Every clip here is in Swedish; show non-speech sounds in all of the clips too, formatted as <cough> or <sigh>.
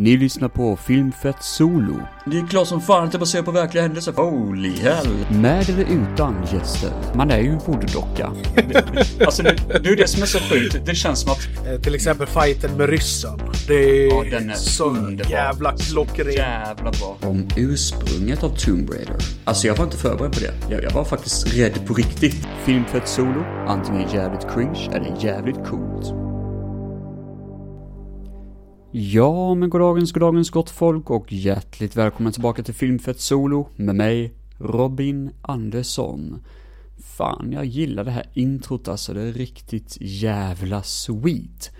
Ni lyssnar på Filmfett Solo. Det är klart som fan att det baserat på verkliga händelser. Holy hell. Med eller utan gäster. Man är ju en voodoo-docka. <laughs> Alltså det, det är det som är så sjukt. Det känns som att... Eh, Till exempel fighten med ryssen. Det är, Ja, den är så underbar. jävla klockren. Jävla bra. Om ursprunget av Tomb Raider. Alltså jag var inte förberedd på det. Jag, jag var faktiskt rädd på riktigt. Filmfett Solo. Antingen jävligt cringe eller jävligt coolt. Ja, men goddagens, goddagens gott folk och hjärtligt välkomna tillbaka till Filmfett Solo med mig, Robin Andersson. Fan, jag gillar det här introt alltså, det är riktigt jävla sweet.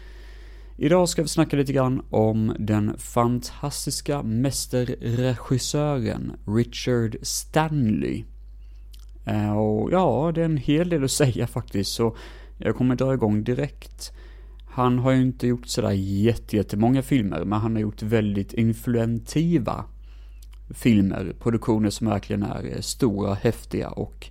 Idag ska vi snacka lite grann om den fantastiska mästerregissören Richard Stanley. Eh, och ja, det är en hel del att säga faktiskt, så jag kommer dra igång direkt. Han har ju inte gjort sådär jätte- jättemånga filmer, men han har gjort väldigt influentiva filmer, produktioner som verkligen är eh, stora, häftiga och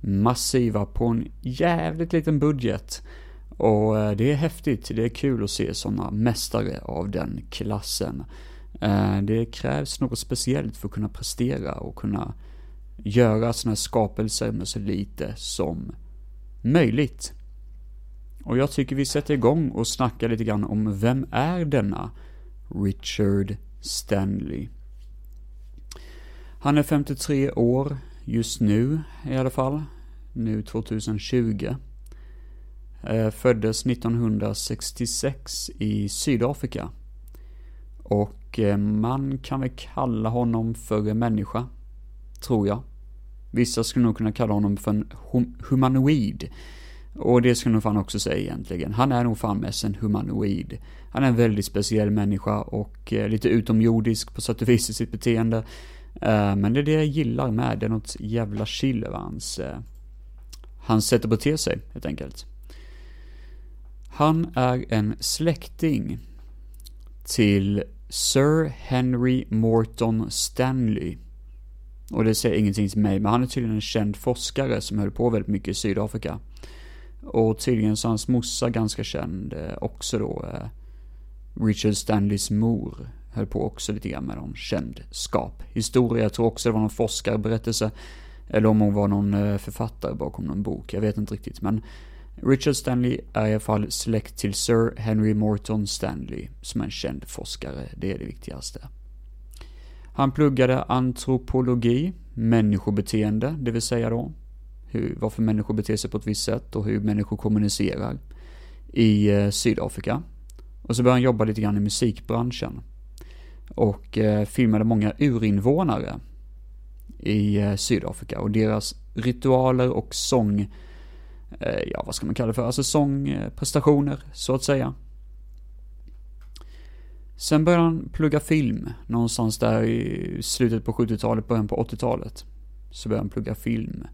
massiva på en jävligt liten budget. Och eh, det är häftigt, det är kul att se sådana mästare av den klassen. Eh, det krävs något speciellt för att kunna prestera och kunna göra sådana här skapelser med så lite som möjligt. Och jag tycker vi sätter igång och snackar lite grann om vem är denna Richard Stanley? Han är 53 år just nu i alla fall. Nu 2020. Eh, föddes 1966 i Sydafrika. Och eh, man kan väl kalla honom för en människa. Tror jag. Vissa skulle nog kunna kalla honom för en hum- humanoid. Och det ska nog fan också säga egentligen. Han är nog fan mest en humanoid. Han är en väldigt speciell människa och eh, lite utomjordisk på sätt och vis i sitt beteende. Eh, men det är det jag gillar med, det är något jävla chill över hans, eh, hans sätt att bete sig, helt enkelt. Han är en släkting till Sir Henry Morton Stanley. Och det säger ingenting till mig, men han är tydligen en känd forskare som höll på väldigt mycket i Sydafrika. Och tydligen så är hans morsa ganska känd eh, också då. Eh, Richard Stanleys mor höll på också lite grann med någon kändskap. Historia, jag tror också det var någon forskarberättelse. Eller om hon var någon eh, författare bakom någon bok, jag vet inte riktigt. Men Richard Stanley är i alla fall släkt till Sir Henry Morton Stanley, som är en känd forskare. Det är det viktigaste. Han pluggade antropologi, människobeteende, det vill säga då hur, varför människor beter sig på ett visst sätt och hur människor kommunicerar i eh, Sydafrika. Och så började han jobba lite grann i musikbranschen. Och eh, filmade många urinvånare i eh, Sydafrika och deras ritualer och sång, eh, ja vad ska man kalla det för, alltså sångprestationer så att säga. Sen började han plugga film någonstans där i slutet på 70-talet, början på 80-talet. Så började han plugga film.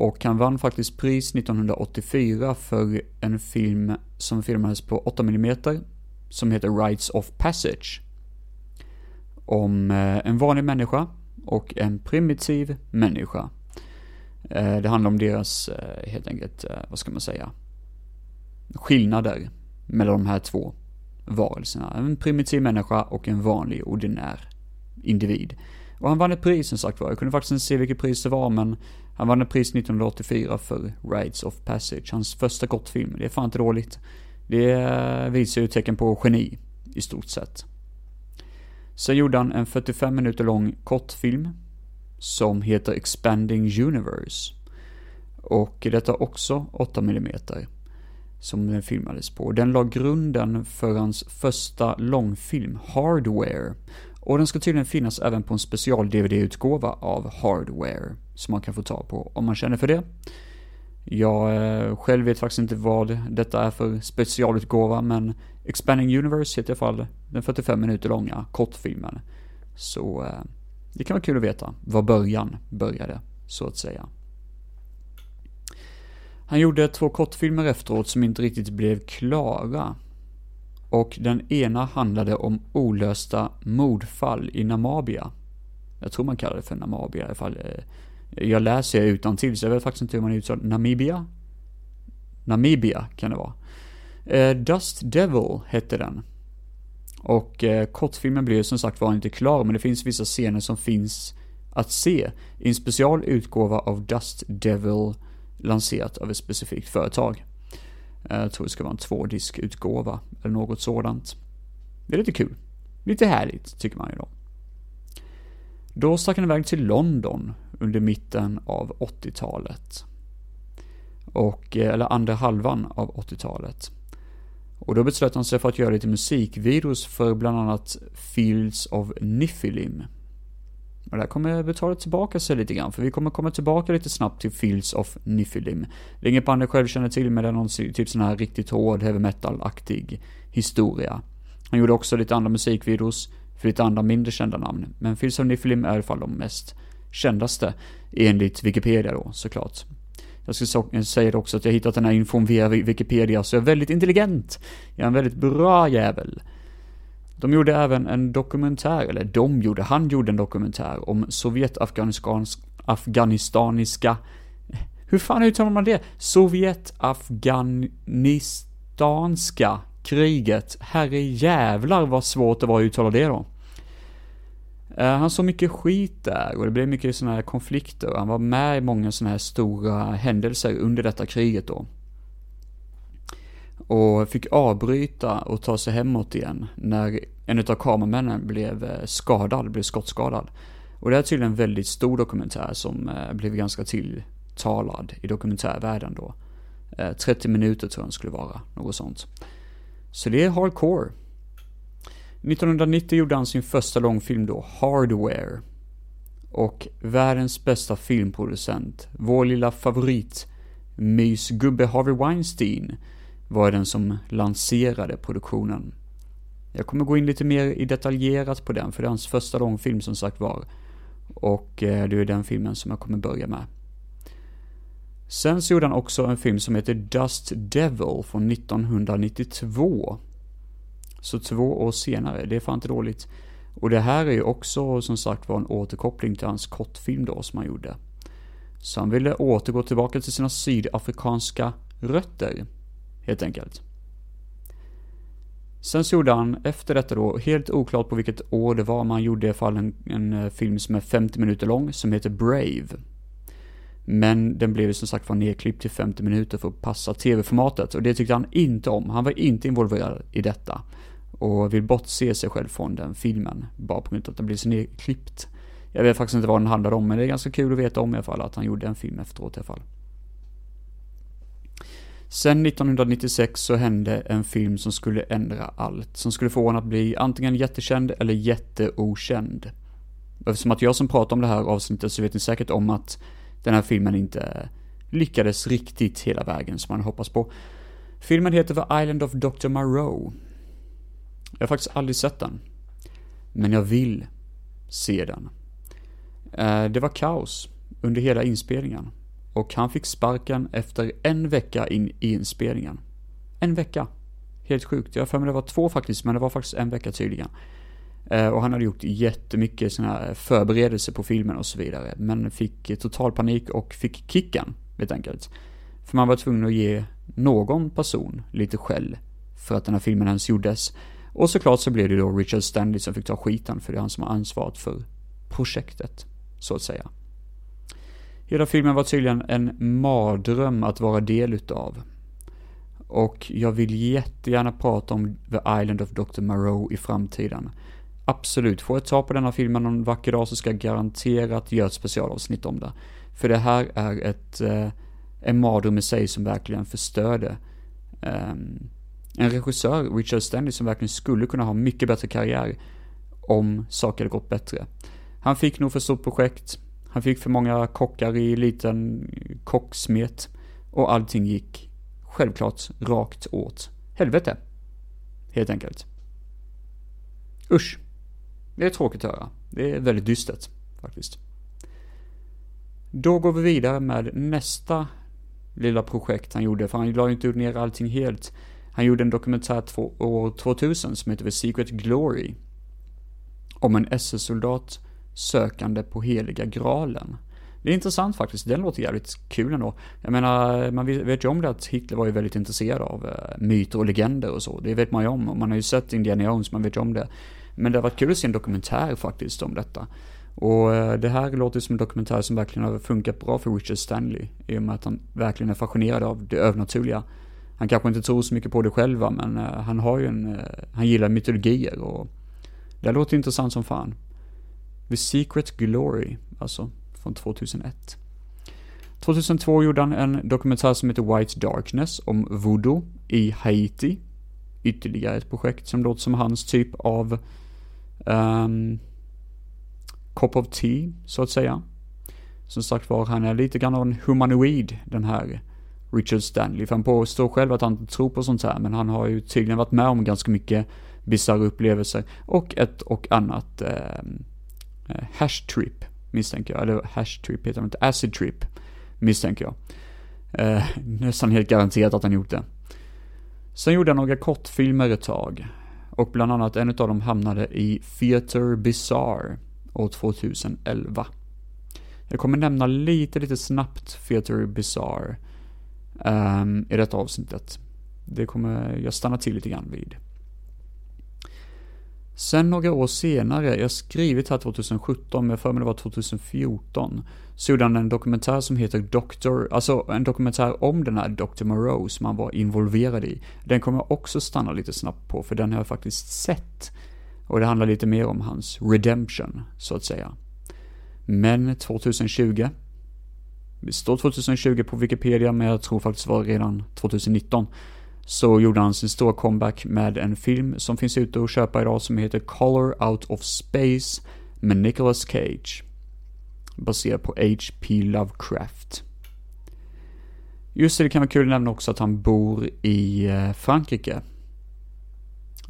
Och han vann faktiskt pris 1984 för en film som filmades på 8 mm som heter Rites of Passage. Om eh, en vanlig människa och en primitiv människa. Eh, det handlar om deras, eh, helt enkelt, vad ska man säga, skillnader mellan de här två varelserna. En primitiv människa och en vanlig ordinär individ. Och han vann ett pris som sagt var. Jag kunde faktiskt inte se vilket pris det var men han vann ett pris 1984 för Rides of Passage, hans första kortfilm. Det är fan inte dåligt. Det visar ju tecken på geni, i stort sett. Sen gjorde han en 45 minuter lång kortfilm som heter Expanding Universe. Och detta är också 8 mm som den filmades på. Den la grunden för hans första långfilm, Hardware. Och den ska tydligen finnas även på en special-DVD-utgåva av Hardware, som man kan få tag på om man känner för det. Jag eh, själv vet faktiskt inte vad detta är för specialutgåva, men Expanding Universe heter i alla fall den 45 minuter långa kortfilmen. Så eh, det kan vara kul att veta var början började, så att säga. Han gjorde två kortfilmer efteråt som inte riktigt blev klara. Och den ena handlade om olösta mordfall i Namibia. Jag tror man kallar det för Namibia i alla fall. Eh, jag läser utan till så jag vet faktiskt inte hur man uttalar Namibia. Namibia kan det vara. Eh, Dust Devil hette den. Och eh, kortfilmen blev som sagt var inte klar, men det finns vissa scener som finns att se i en special utgåva av Dust Devil lanserat av ett specifikt företag. Eh, jag tror det ska vara en tvådiskutgåva eller något sådant. Det är lite kul. Lite härligt, tycker man ju då. Då stack han iväg till London under mitten av 80-talet. Och, eh, eller andra halvan av 80-talet. Och då beslöt han sig för att göra lite musikvideos för bland annat Fields of Niffilim. Och det här kommer betala tillbaka sig lite grann, för vi kommer komma tillbaka lite snabbt till Fields of Niffilim. Det är inget band jag själv känner till, men det är någon typ sån här riktigt hård heavy metal-aktig historia. Han gjorde också lite andra musikvideos för lite andra mindre kända namn, men Fields of Niffilim är i alla fall de mest kändaste, enligt Wikipedia då, såklart. Jag ska säga också att jag hittat den här infon via Wikipedia, så jag är väldigt intelligent. Jag är en väldigt bra jävel. De gjorde även en dokumentär, eller de gjorde, han gjorde en dokumentär om Sovjet-Afghanistaniska, hur fan uttalar man det? Sovjet-Afghanistanska kriget. Herre jävlar vad svårt det var att uttala det då. Eh, han såg mycket skit där och det blev mycket sådana här konflikter. Han var med i många sådana här stora händelser under detta kriget då. Och fick avbryta och ta sig hemåt igen när en av kameramännen blev eh, skadad, blev skottskadad. Och det är tydligen en väldigt stor dokumentär som eh, blev ganska tilltalad i dokumentärvärlden då. 30 minuter tror jag den skulle vara, något sånt. Så det är hardcore. 1990 gjorde han sin första långfilm då, Hardware. Och världens bästa filmproducent, vår lilla favorit, mysgubbe Harvey Weinstein, var den som lanserade produktionen. Jag kommer gå in lite mer i detaljerat på den, för det är hans första långfilm som sagt var. Och eh, det är den filmen som jag kommer börja med. Sen så gjorde han också en film som heter Dust Devil från 1992. Så två år senare, det är fan inte dåligt. Och det här är ju också som sagt var en återkoppling till hans kortfilm då som han gjorde. Så han ville återgå tillbaka till sina sydafrikanska rötter, helt enkelt. Sen så gjorde han efter detta då, helt oklart på vilket år det var, men han gjorde i alla fall en, en eh, film som är 50 minuter lång, som heter Brave. Men den blev som sagt var nedklippt till 50 minuter för att passa tv-formatet och det tyckte han inte om. Han var inte involverad i detta och vill bortse sig själv från den filmen bara på grund av att den blev så nedklippt. Jag vet faktiskt inte vad den handlar om, men det är ganska kul att veta om i alla fall att han gjorde en film efteråt i alla fall. Sen 1996 så hände en film som skulle ändra allt, som skulle få honom att bli antingen jättekänd eller jätteokänd. Eftersom att jag som pratar om det här avsnittet så vet ni säkert om att den här filmen inte lyckades riktigt hela vägen som man hoppas på. Filmen heter The Island of Dr. Moreau. Jag har faktiskt aldrig sett den. Men jag vill se den. Eh, det var kaos under hela inspelningen. Och han fick sparken efter en vecka in i inspelningen. En vecka. Helt sjukt. Jag har för mig det var två faktiskt, men det var faktiskt en vecka tydligen. Eh, och han hade gjort jättemycket sådana här förberedelser på filmen och så vidare. Men fick total panik och fick kicken, helt enkelt. För man var tvungen att ge någon person lite skäll för att den här filmen ens gjordes. Och såklart så blev det då Richard Stanley som fick ta skiten för det är han som har ansvaret för projektet, så att säga. Hela filmen var tydligen en mardröm att vara del utav. Och jag vill jättegärna prata om The Island of Dr. Moreau i framtiden. Absolut, får jag ta på denna filmen någon vacker dag så ska jag garanterat göra ett specialavsnitt om det. För det här är ett, eh, en mardröm i sig som verkligen förstörde eh, en regissör, Richard Stanley, som verkligen skulle kunna ha mycket bättre karriär om saker hade gått bättre. Han fick nog för stort projekt, han fick för många kockar i liten kocksmet och allting gick självklart rakt åt helvete. Helt enkelt. Usch. Det är tråkigt att höra. Det är väldigt dystert, faktiskt. Då går vi vidare med nästa lilla projekt han gjorde, för han la ju inte ner allting helt. Han gjorde en dokumentär två, år 2000 som heter The Secret Glory. Om en SS-soldat sökande på heliga graalen. Det är intressant faktiskt, den låter jävligt kul ändå. Jag menar, man vet ju om det att Hitler var ju väldigt intresserad av eh, myter och legender och så. Det vet man ju om, och man har ju sett Indiana Jones, man vet ju om det. Men det har varit kul att se en dokumentär faktiskt om detta. Och eh, det här låter som en dokumentär som verkligen har funkat bra för Richard Stanley. I och med att han verkligen är fascinerad av det övernaturliga. Han kanske inte tror så mycket på det själva, men uh, han har ju en, eh, han gillar mytologier och det låter intressant som fan. The Secret Glory, alltså från 2001. 2002 gjorde han en dokumentär som heter White Darkness om voodoo i Haiti. Ytterligare ett projekt som låter som hans typ av um, cup of tea, så att säga. Som sagt var, han är lite grann av en humanoid, den här Richard Stanley. För han påstår själv att han inte tror på sånt här, men han har ju tydligen varit med om ganska mycket bisarra upplevelser och ett och annat ehm, eh, hash trip misstänker jag. Eller hash trip heter det inte, acid trip misstänker jag. Eh, <laughs> nästan helt garanterat att han gjort det. Sen gjorde han några kortfilmer ett tag. Och bland annat en av dem hamnade i Theater Bizarre år 2011. Jag kommer nämna lite, lite snabbt Theater Bizarre Ehm, i detta avsnittet. Det kommer jag stanna till lite grann vid. Sen några år senare, jag har skrivit här 2017, men jag för mig det var 2014, så gjorde han en dokumentär som heter Dr. Alltså en dokumentär om den här Dr. Moreau som han var involverad i. Den kommer jag också stanna lite snabbt på, för den har jag faktiskt sett. Och det handlar lite mer om hans redemption, så att säga. Men 2020, det står 2020 på Wikipedia, men jag tror faktiskt det var redan 2019, så gjorde han sin stora comeback med en film som finns ute att köpa idag som heter Color Out of Space med Nicolas Cage. Baserad på H.P. Lovecraft. Just det, det kan vara kul att nämna också att han bor i eh, Frankrike.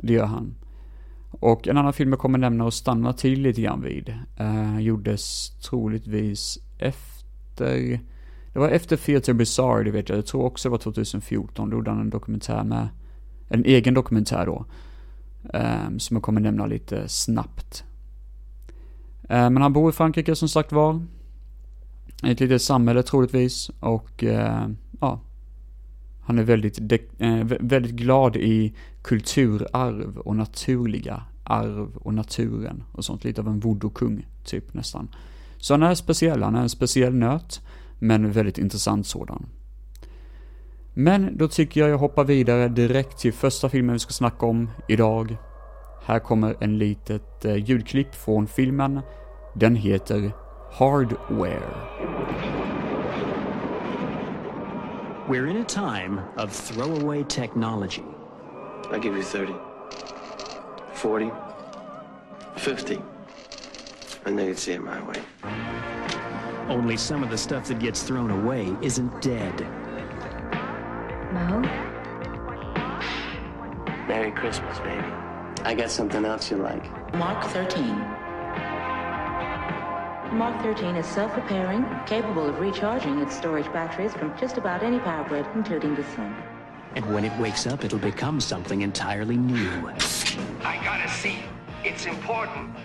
Det gör han. Och en annan film jag kommer nämna och stanna till lite grann vid, eh, gjordes troligtvis efter det var efter Theater Bizarre, det vet jag. Jag tror också det var 2014. Då gjorde han en dokumentär med, en egen dokumentär då. Um, som jag kommer nämna lite snabbt. Uh, men han bor i Frankrike som sagt var. I ett litet samhälle troligtvis. Och uh, ja. Han är väldigt, uh, väldigt glad i kulturarv och naturliga arv och naturen och sånt. Lite av en voodoo-kung, typ nästan. Så han är speciell, han är en speciell nöt men väldigt intressant sådan. Men då tycker jag jag hoppar vidare direkt till första filmen vi ska snacka om idag. Här kommer en litet eh, ljudklipp från filmen. Den heter Hardware. We're in a time of throwaway technology. I give you 30, 40, 50. And then you'd see it my way. Only some of the stuff that gets thrown away isn't dead. Mo? Merry Christmas, baby. I got something else you like. Mark 13. Mark 13 is self-repairing, capable of recharging its storage batteries from just about any power grid, including the sun. And when it wakes up, it'll become something entirely new. I gotta see. It's important.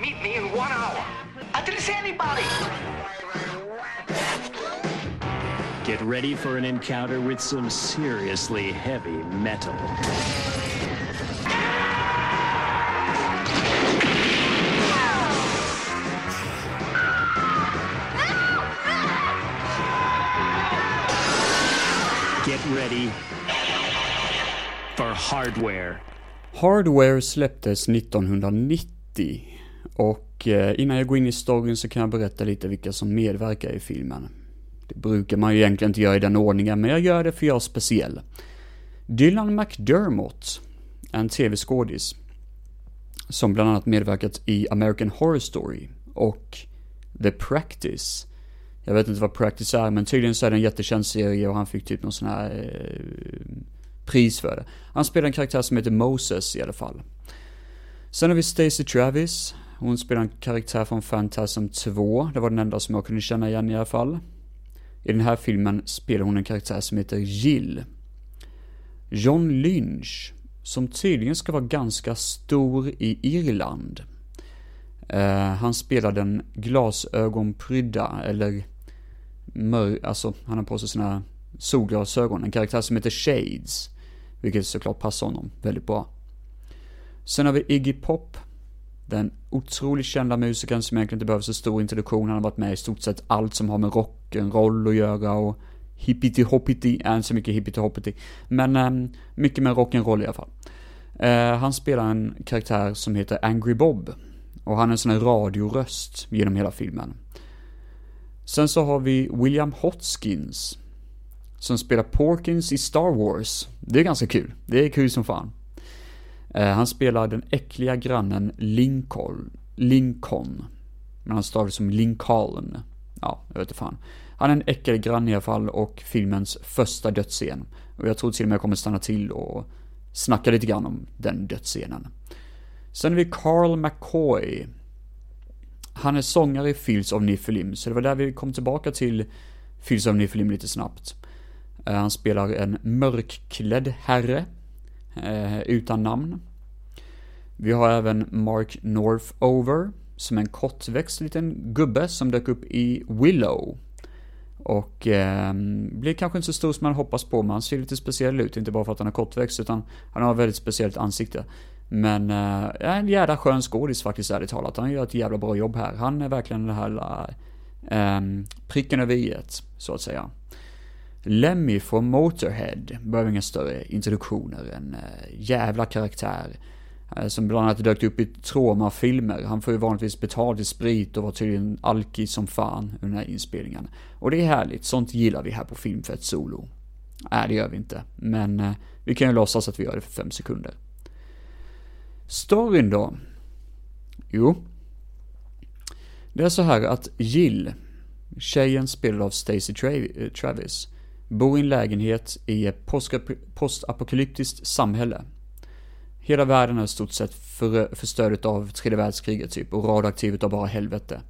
Meet me in one hour. I didn't see anybody. Get ready for an encounter with some seriously heavy metal. Get ready for hardware. Hardware släpptes 1990 och eh, innan jag går in i storyn så kan jag berätta lite vilka som medverkar i filmen. Det brukar man ju egentligen inte göra i den ordningen, men jag gör det för jag är speciell. Dylan McDermott, en tv-skådis, som bland annat medverkat i American Horror Story och The Practice. Jag vet inte vad Practice är, men tydligen så är det en jättekänd serie och han fick typ någon sån här eh, pris för det. Han spelar en karaktär som heter Moses i alla fall. Sen har vi Stacey Travis. Hon spelar en karaktär från Phantasm 2. Det var den enda som jag kunde känna igen i alla fall. I den här filmen spelar hon en karaktär som heter Jill. John Lynch, som tydligen ska vara ganska stor i Irland. Uh, han spelar den glasögonprydda, eller mör, alltså han har på sig sina solglasögon, en karaktär som heter Shades. Vilket såklart passar honom väldigt bra. Sen har vi Iggy Pop. Den otroligt kända musikern som egentligen inte behöver så stor introduktion. Han har varit med i stort sett allt som har med rock'n'roll att göra och hippity hoppity, är inte så mycket hippity hoppity. Men um, mycket med rock'n'roll i alla fall. Uh, han spelar en karaktär som heter Angry Bob. Och han är en sån här radioröst genom hela filmen. Sen så har vi William Hotskins. Som spelar Porkins i Star Wars. Det är ganska kul. Det är kul som fan. Eh, han spelar den äckliga grannen Lincoln. Lincoln. Men han stavar som Lincoln. Ja, jag vet inte fan. Han är en äcklig granne i alla fall och filmens första dödsscen. Och jag tror till och med jag kommer stanna till och snacka lite grann om den dödsscenen. Sen har vi Carl McCoy. Han är sångare i Fields of Nifflim' så det var där vi kom tillbaka till Fields of Nifflim' lite snabbt. Eh, han spelar en mörkklädd herre, eh, utan namn. Vi har även Mark Northover, som är en kortväxt liten gubbe som dök upp i Willow. Och eh, blir kanske inte så stor som man hoppas på, men han ser lite speciell ut, inte bara för att han är kortväxt, utan han har ett väldigt speciellt ansikte. Men, eh, en jävla skön skådis faktiskt, ärligt talat. Han gör ett jävla bra jobb här. Han är verkligen den här eh, ehm, pricken över i så att säga. Lemmy från Motorhead behöver inga större introduktioner. En eh, jävla karaktär. Eh, som bland annat dök upp i Troma-filmer. Han får ju vanligtvis betalt i sprit och var tydligen alki som fan under den här inspelningen. Och det är härligt, sånt gillar vi här på Filmfett Solo. Nej, det gör vi inte. Men eh, vi kan ju låtsas att vi gör det för fem sekunder. Storyn då? Jo. Det är så här att Jill, tjejen spelad av Stacey Travis, bor i en lägenhet i ett postapokalyptiskt samhälle. Hela världen är i stort sett för, förstörd av tredje världskriget typ och radioaktiv utav bara helvete.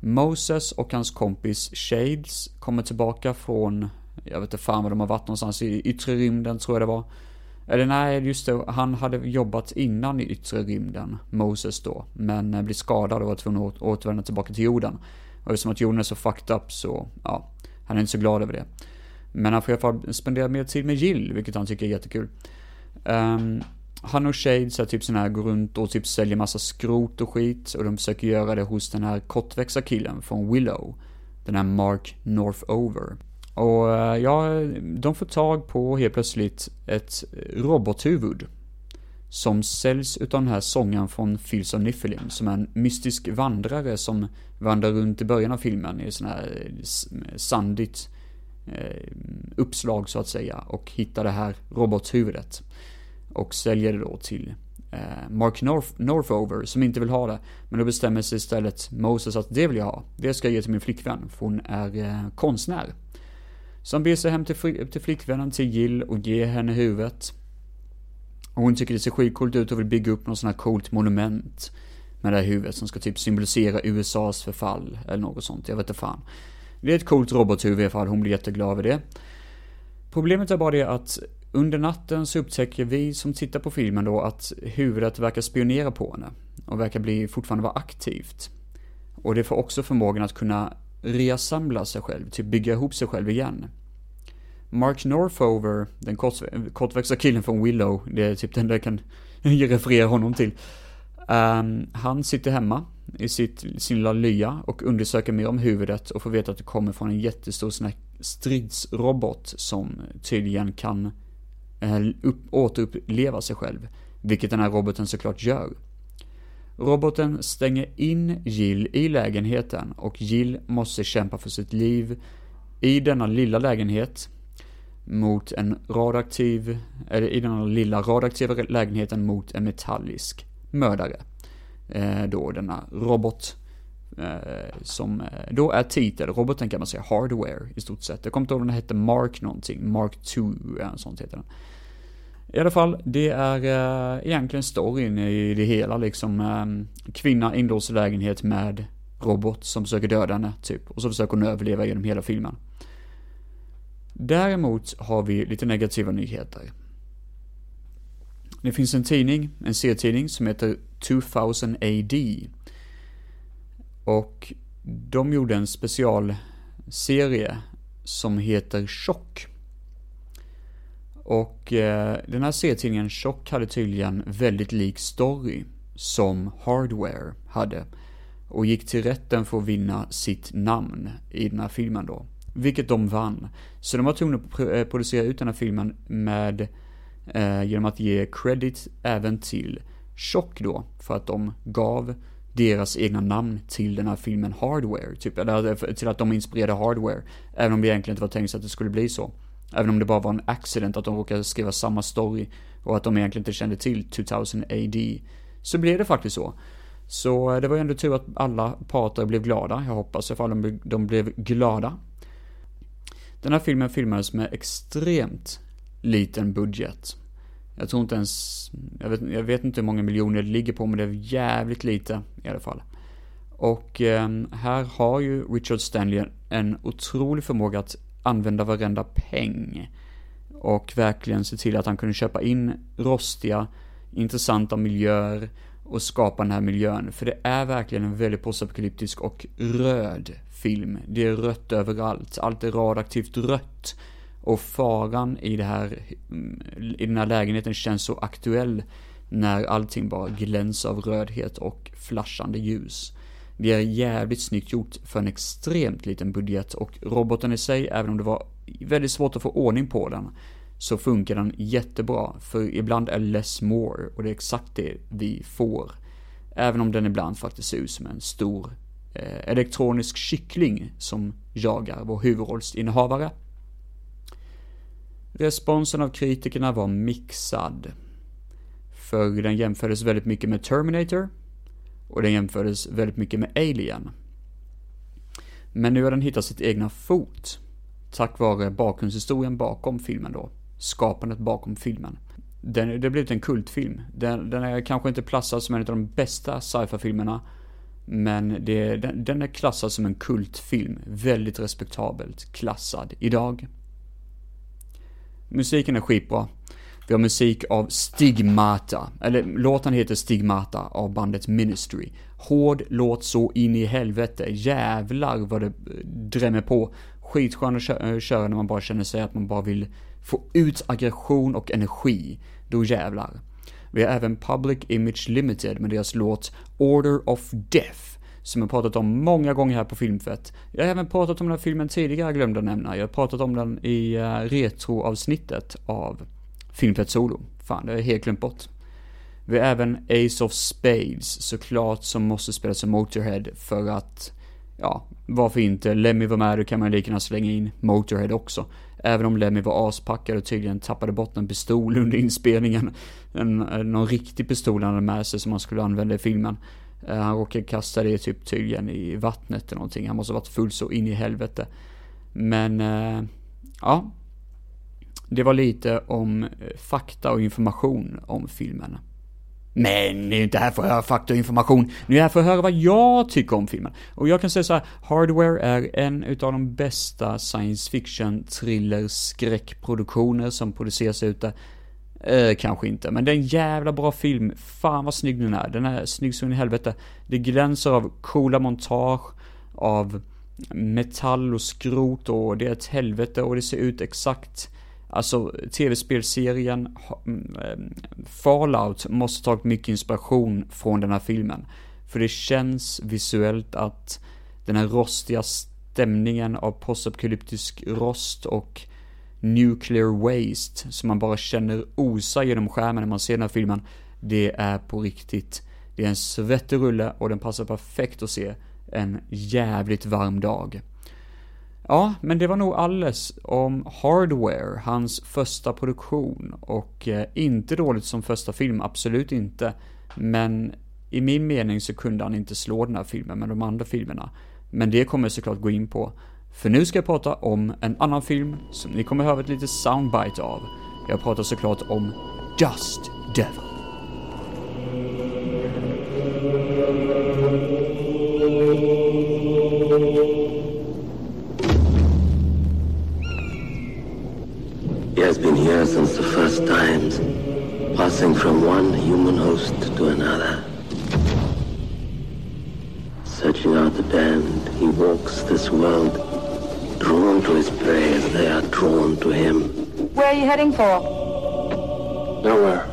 Moses och hans kompis Shades kommer tillbaka från, jag vet inte fan var de har varit någonstans, i yttre rymden tror jag det var. Eller nej, just det, han hade jobbat innan i yttre rymden, Moses då, men blir blev skadad och var tvungen att återvända tillbaka till jorden. Och eftersom att jorden är så fucked up så, ja, han är inte så glad över det. Men han får i alla fall spendera mer tid med Jill, vilket han tycker är jättekul. Um, han och Shade, är typ sån här, går runt och typ säljer massa skrot och skit och de försöker göra det hos den här kortväxta killen från Willow. Den här Mark Northover. Och eh, ja, de får tag på helt plötsligt ett robothuvud. Som säljs utav den här sången från Fields of Niflheim, som är en mystisk vandrare som vandrar runt i början av filmen i sån här sandigt eh, Eh, uppslag så att säga och hittar det här robothuvudet. Och säljer det då till eh, Mark North, Northover som inte vill ha det. Men då bestämmer sig istället Moses att det vill jag ha. Det ska jag ge till min flickvän, för hon är eh, konstnär. Så han ber sig hem till, till flickvännen, till Jill och ger henne huvudet. Och hon tycker det ser skitcoolt ut och vill bygga upp något sånt här coolt monument. Med det här huvudet som ska typ symbolisera USAs förfall eller något sånt, jag vet inte fan. Det är ett coolt robothuvud i alla fall, hon blir jätteglad över det. Problemet är bara det att under natten så upptäcker vi som tittar på filmen då att huvudet verkar spionera på henne. Och verkar bli, fortfarande vara aktivt. Och det får också förmågan att kunna reassemla sig själv, typ bygga ihop sig själv igen. Mark Northover, den kort, kortväxta killen från Willow, det är typ den där jag kan <laughs> referera honom till. Um, han sitter hemma i sitt, sin lilla lya och undersöker mer om huvudet och får veta att det kommer från en jättestor sån här stridsrobot som tydligen kan eh, upp, återuppleva sig själv. Vilket den här roboten såklart gör. Roboten stänger in Jill i lägenheten och Jill måste kämpa för sitt liv i denna lilla lägenhet mot en radioaktiv, eller i denna lilla radioaktiva lägenheten mot en metallisk mördare. Eh, då denna robot eh, som eh, då är titel, roboten kan man säga hardware i stort sett. Jag kommer inte ihåg om den hette Mark någonting, Mark 2 eller eh, sånt heter den. I alla fall, det är eh, egentligen storyn i det hela liksom. Eh, kvinna inlåst lägenhet med robot som försöker döda henne, typ. Och så försöker hon överleva genom hela filmen. Däremot har vi lite negativa nyheter. Det finns en tidning, en serietidning som heter 2000 AD. Och de gjorde en specialserie som heter Chock. Och eh, den här serietidningen Chock hade tydligen väldigt lik story som Hardware hade. Och gick till rätten för att vinna sitt namn i den här filmen då. Vilket de vann. Så de var tvungna att eh, producera ut den här filmen med eh, genom att ge credit även till tjock då. För att de gav deras egna namn till den här filmen Hardware. Typ, eller eh, till att de inspirerade Hardware. Även om det egentligen inte var tänkt att det skulle bli så. Även om det bara var en accident att de råkade skriva samma story och att de egentligen inte kände till 2000 AD. Så blev det faktiskt så. Så eh, det var ju ändå tur att alla parter blev glada. Jag hoppas i alla fall de blev glada. Den här filmen filmades med extremt liten budget. Jag tror inte ens, jag vet, jag vet inte hur många miljoner det ligger på men det är jävligt lite i alla fall. Och eh, här har ju Richard Stanley en otrolig förmåga att använda varenda peng. Och verkligen se till att han kunde köpa in rostiga, intressanta miljöer och skapa den här miljön. För det är verkligen en väldigt postapokalyptisk och röd film. Det är rött överallt. Allt är radioaktivt rött. Och faran i det här, i den här lägenheten känns så aktuell när allting bara glänser av rödhet och flashande ljus. Det är jävligt snyggt gjort för en extremt liten budget och roboten i sig, även om det var väldigt svårt att få ordning på den, så funkar den jättebra. För ibland är less more och det är exakt det vi får. Även om den ibland faktiskt ser ut som en stor eh, elektronisk kyckling som jagar vår huvudrollsinnehavare. Responsen av kritikerna var mixad. För den jämfördes väldigt mycket med Terminator och den jämfördes väldigt mycket med Alien. Men nu har den hittat sitt egna fot tack vare bakgrundshistorien bakom filmen då. Skapandet bakom filmen. Den, det har blivit en kultfilm. Den, den är kanske inte klassad som en av de bästa sci-fi-filmerna. Men det, den, den är klassad som en kultfilm. Väldigt respektabelt klassad idag. Musiken är skitbra. Vi har musik av Stigmata, eller låten heter Stigmata av bandet Ministry. Hård låt så in i helvete, jävlar vad det eh, drämmer på. Skitskön att kö- eh, köra när man bara känner sig att man bara vill få ut aggression och energi. Då jävlar. Vi har även Public Image Limited med deras låt Order of Death som jag pratat om många gånger här på Filmfett. Jag har även pratat om den här filmen tidigare, glömde jag nämna. Jag har pratat om den i uh, retroavsnittet av Filmfett Solo. Fan, det har jag helt glömt bort. Vi har även Ace of Spades, såklart, som måste spelas som Motorhead för att, ja, varför inte? Lemmy var med, då kan man lika gärna slänga in Motorhead också. Även om Lemmy var aspackad och tydligen tappade bort en pistol <laughs> under inspelningen. En, eh, någon riktig pistol han hade med sig som han skulle använda i filmen. Eh, han råkade kasta det typ tydligen i vattnet eller någonting. Han måste ha varit full så in i helvete. Men, eh, ja. Det var lite om eh, fakta och information om filmen. Men ni är inte här för att höra fakta och information. Ni är här för att höra vad jag tycker om filmen. Och jag kan säga så här, Hardware är en utav de bästa science fiction thriller skräckproduktioner som produceras ute. Eh, kanske inte, men det är en jävla bra film. Fan vad snygg den är. Den är snygg som in i helvete. Det glänser av coola montage, av metall och skrot och det är ett helvete och det ser ut exakt Alltså tv-spelserien mm, eh, Fallout måste tagit mycket inspiration från den här filmen. För det känns visuellt att den här rostiga stämningen av postapokalyptisk rost och nuclear waste som man bara känner osa genom skärmen när man ser den här filmen. Det är på riktigt. Det är en svettig rulle och den passar perfekt att se en jävligt varm dag. Ja, men det var nog alles om Hardware, hans första produktion. Och eh, inte dåligt som första film, absolut inte. Men i min mening så kunde han inte slå den här filmen med de andra filmerna. Men det kommer jag såklart gå in på. För nu ska jag prata om en annan film som ni kommer höra ett litet soundbite av. Jag pratar såklart om Dust Devil. He has been here since the first times, passing from one human host to another. Searching out the damned, he walks this world, drawn to his prey they are drawn to him. Where are you heading for? Nowhere.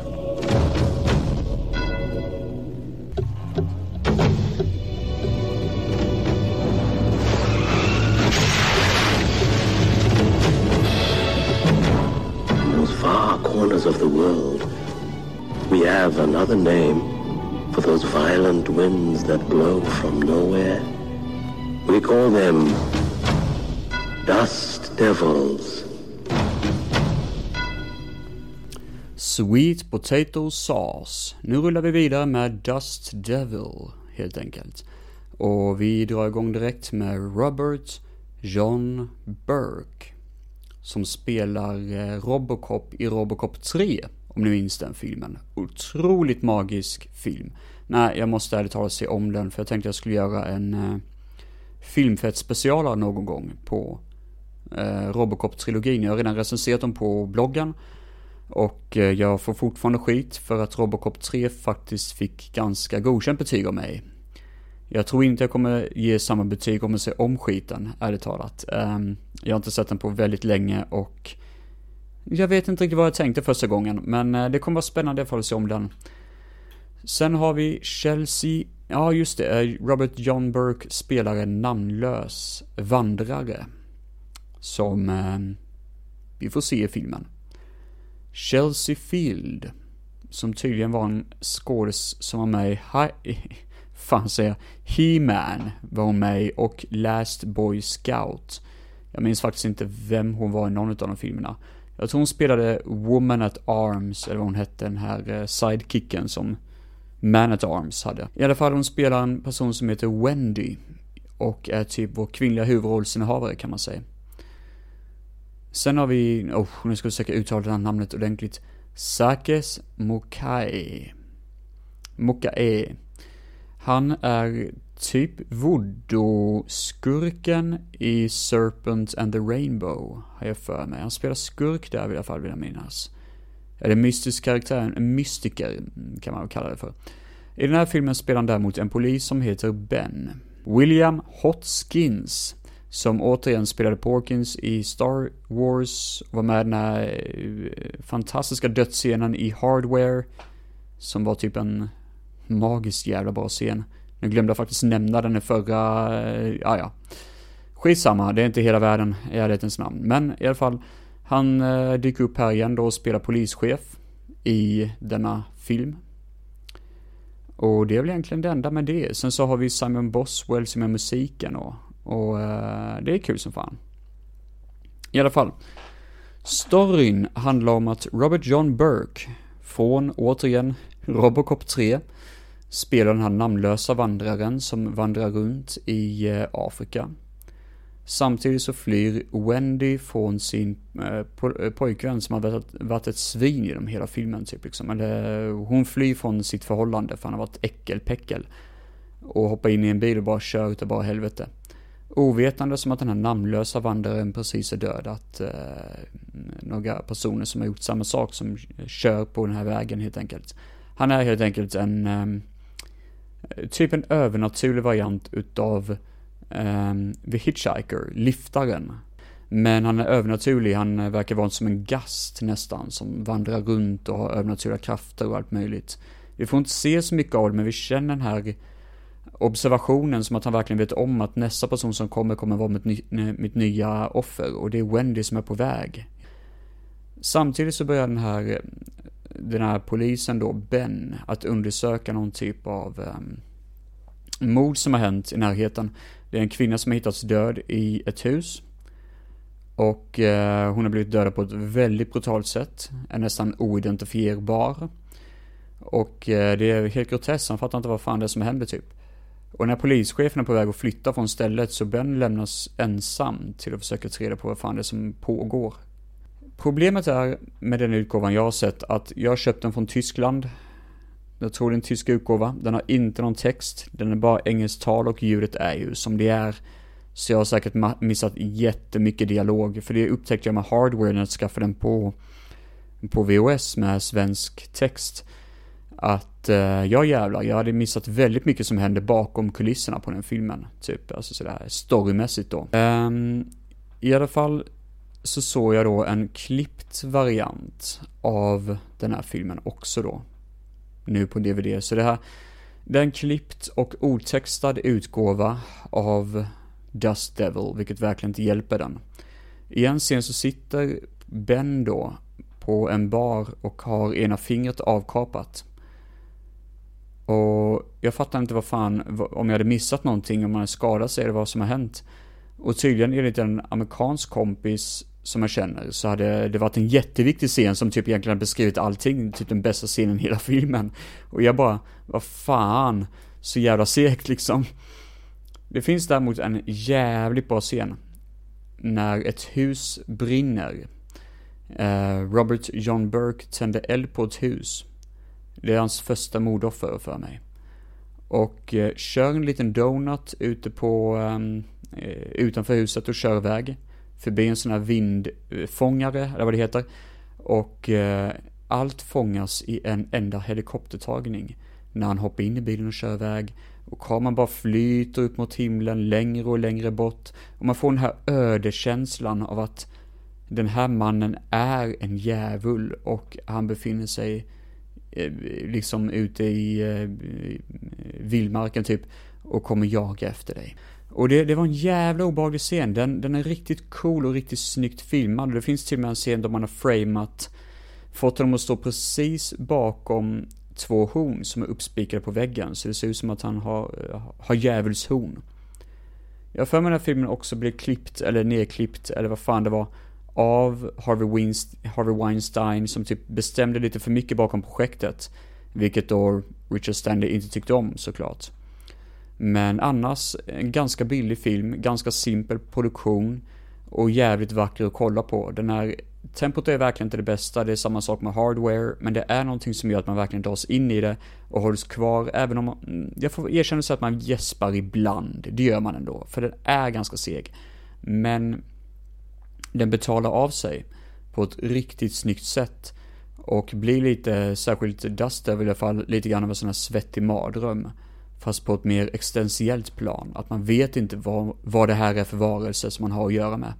In those far corners of the world, we have another name for those violent winds that blow from nowhere. We call them dust devils. Sweet Potato Sauce. Nu rullar vi vidare med Dust Devil, helt enkelt. Och vi drar igång direkt med Robert John Burke. Som spelar eh, Robocop i Robocop 3, om ni minns den filmen. Otroligt magisk film. Nej, jag måste ärligt talat se om den, för jag tänkte jag skulle göra en eh, filmfett specialare någon gång på eh, Robocop-trilogin. Jag har redan recenserat dem på bloggen. Och eh, jag får fortfarande skit för att Robocop 3 faktiskt fick ganska godkänt betyg av mig. Jag tror inte jag kommer ge samma betyg om jag ser om skiten, ärligt talat. Ehm, jag har inte sett den på väldigt länge och jag vet inte riktigt vad jag tänkte första gången, men eh, det kommer vara spännande i att se om den. Sen har vi Chelsea, ja just det, eh, Robert John Burke spelar en namnlös vandrare. Som eh, vi får se i filmen. Chelsea Field, som tydligen var en skådis som var med i, Hi- <laughs> fan säger jag, He-Man var hon med i och Last Boy Scout. Jag minns faktiskt inte vem hon var i någon av de filmerna. Jag tror hon spelade Woman at Arms, eller vad hon hette, den här eh, sidekicken som Man at Arms hade. I alla fall hon spelar en person som heter Wendy och är typ vår kvinnliga huvudrollsinnehavare kan man säga. Sen har vi, oh, nu ska vi försöka uttala det här namnet ordentligt. Sakes Mokae. Mokae. Han är typ voodoo-skurken i Serpent and the Rainbow, har jag för mig. Han spelar skurk där i alla fall, vill jag minnas. Eller mystisk karaktär, en mystiker kan man väl kalla det för. I den här filmen spelar han däremot en polis som heter Ben. William Hotskins, som återigen spelade Porkins i Star Wars, var med i den här eh, fantastiska dödsscenen i Hardware, som var typ en magiskt jävla bra scen. Nu glömde jag faktiskt nämna den i förra, ja ja. Skitsamma, det är inte hela världen i ärlighetens namn. Men i alla fall, han eh, dyker upp här igen då och spelar polischef i denna film. Och det är väl egentligen det enda med det. Sen så har vi Simon Boswell som är musiken och, och eh, det är kul som fan. I alla fall. Storyn handlar om att Robert John Burke, från återigen <laughs> Robocop 3, spelar den här namnlösa vandraren som vandrar runt i eh, Afrika. Samtidigt så flyr Wendy från sin eh, eh pojkvän som har varit, varit ett svin genom hela filmen typ liksom. Eller hon flyr från sitt förhållande för han har varit äckelpäckel. Och hoppar in i en bil och bara kör utav bara helvete. Ovetande som att den här namnlösa vandraren precis är död. Att eh, några personer som har gjort samma sak som kör på den här vägen helt enkelt. Han är helt enkelt en eh, typ en övernaturlig variant utav eh, The Hitchhiker, liftaren. Men han är övernaturlig, han verkar vara som en gast nästan, som vandrar runt och har övernaturliga krafter och allt möjligt. Vi får inte se så mycket av det, men vi känner den här observationen som att han verkligen vet om att nästa person som kommer kommer vara mitt, ny, mitt nya offer och det är Wendy som är på väg. Samtidigt så börjar den här, den här polisen då, Ben, att undersöka någon typ av um, mord som har hänt i närheten. Det är en kvinna som har hittats död i ett hus. Och eh, hon har blivit dödad på ett väldigt brutalt sätt. Är nästan oidentifierbar. Och eh, det är helt groteskt, han fattar inte vad fan det är som händer typ. Och när polischefen är på väg att flytta från stället så Ben lämnas ensam till att försöka ta reda på vad fan det är som pågår. Problemet är med den utgåvan jag har sett att jag har köpt den från Tyskland. Jag tror det är en tysk utgåva. Den har inte någon text. Den är bara engelsktal och ljudet är ju som det är. Så jag har säkert missat jättemycket dialog. För det upptäckte jag med hardware när jag skaffade den på, på VOS med svensk text. Att, uh, ja jävlar, jag hade missat väldigt mycket som hände bakom kulisserna på den filmen. Typ, alltså sådär storymässigt då. Um, I alla fall så såg jag då en klippt variant av den här filmen också då. Nu på DVD. Så det här, det är en klippt och otextad utgåva av Dust Devil, vilket verkligen inte hjälper den. I en scen så sitter Ben då på en bar och har ena fingret avkapat. Och jag fattar inte vad fan, om jag hade missat någonting, om man hade skadat sig eller vad som har hänt. Och tydligen enligt en amerikansk kompis som jag känner så hade det varit en jätteviktig scen som typ egentligen hade beskrivit allting, typ den bästa scenen i hela <laughs> filmen. Och jag bara, vad fan, så jävla segt liksom. Det finns däremot en jävligt bra scen. När ett hus brinner. Eh, Robert John Burke tände eld på ett hus. Det är hans första mordoffer för mig. Och eh, kör en liten donut ute på, ehm, eh, utanför huset och kör iväg. Förbi en sån här vindfångare, eller vad det heter. Och eh, allt fångas i en enda helikoptertagning. När han hoppar in i bilen och kör iväg. Och kameran bara flyter upp mot himlen längre och längre bort. Och man får den här ödekänslan av att den här mannen är en djävul och han befinner sig Eh, Eh, liksom ute i eh, vildmarken typ och kommer jaga efter dig. Och det, det var en jävla obehaglig scen. Den, den är riktigt cool och riktigt snyggt filmad. Det finns till och med en scen där man har framat, fått honom att stå precis bakom två horn som är uppspikade på väggen. Så det ser ut som att han har, eh, har djävulshorn. Jag har för mig den här filmen också blev klippt, eller nedklippt, eller vad fan det var, av Harvey, Weinstein, Harvey Weinstein som typ bestämde lite för mycket bakom projektet. Vilket då Richard Stanley inte tyckte om såklart. Men annars en ganska billig film, ganska simpel produktion och jävligt vacker att kolla på. Den här tempot är verkligen inte det bästa, det är samma sak med hardware, men det är någonting som gör att man verkligen dras in i det och hålls kvar, även om man, jag får erkänna så att man gäspar ibland, det gör man ändå, för den är ganska seg. Men den betalar av sig på ett riktigt snyggt sätt och blir lite, särskilt Dust Devil i alla fall, lite grann av en sån här svettig mardröm. Fast på ett mer existentiellt plan, att man vet inte vad, vad det här är för varelse som man har att göra med.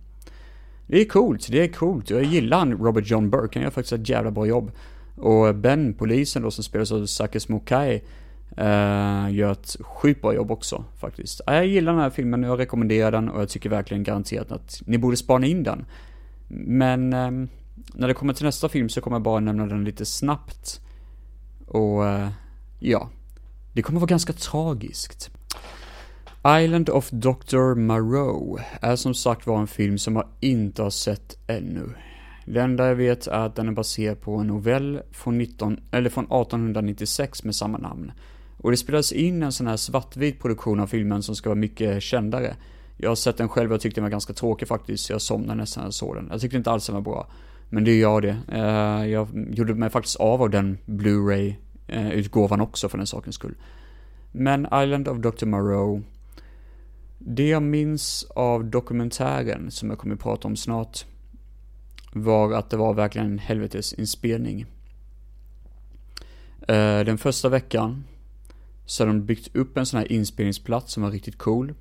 Det är coolt, det är coolt. Jag gillar han Robert John Burke, han gör faktiskt ett jävla bra jobb. Och Ben, polisen då som spelas av Sakis Mokai, Uh, gör ett sjukt bra jobb också faktiskt. Uh, jag gillar den här filmen, jag rekommenderar den och jag tycker verkligen garanterat att ni borde spana in den. Men uh, när det kommer till nästa film så kommer jag bara nämna den lite snabbt. Och uh, ja, det kommer vara ganska tragiskt. Island of Dr. Moreau är som sagt var en film som jag inte har sett ännu. Det enda jag vet är att den är baserad på en novell från, 19, eller från 1896 med samma namn. Och det spelades in en sån här svartvit produktion av filmen som ska vara mycket kändare. Jag har sett den själv och tyckte den var ganska tråkig faktiskt, jag somnade nästan när jag såg den. Jag tyckte inte alls den var bra. Men det är jag det. Eh, jag gjorde mig faktiskt av av den Blu-ray-utgåvan också för den sakens skull. Men Island of Dr. Moreau. Det jag minns av dokumentären, som jag kommer att prata om snart, var att det var verkligen en helvetes inspelning. Eh, den första veckan så hade de byggt upp en sån här inspelningsplats som var riktigt cool.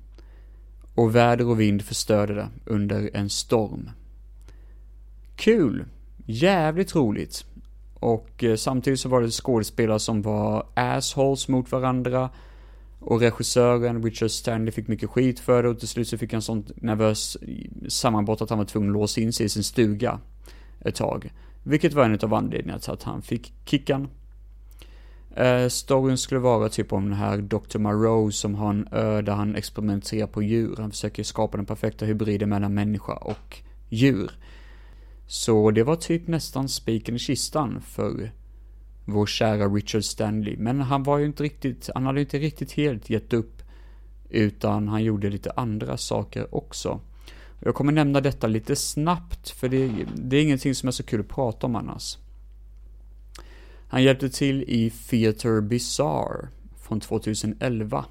Och väder och vind förstörde det under en storm. Kul! Jävligt roligt. Och eh, samtidigt så var det skådespelare som var assholes mot varandra. Och regissören Richard Stanley fick mycket skit för det och till slut så fick han sånt nervös sammanbrott att han var tvungen att låsa in sig i sin stuga ett tag. Vilket var en av anledningarna till att han fick kickan. Eh, storyn skulle vara typ om den här Dr. Moreau som har en ö där han experimenterar på djur. Han försöker skapa den perfekta hybriden mellan människa och djur. Så det var typ nästan spiken i kistan för vår kära Richard Stanley. Men han var ju inte riktigt, han hade inte riktigt helt gett upp. Utan han gjorde lite andra saker också. Jag kommer nämna detta lite snabbt, för det, det är ingenting som är så kul att prata om annars. Han hjälpte till i Theater Bizarre från 2011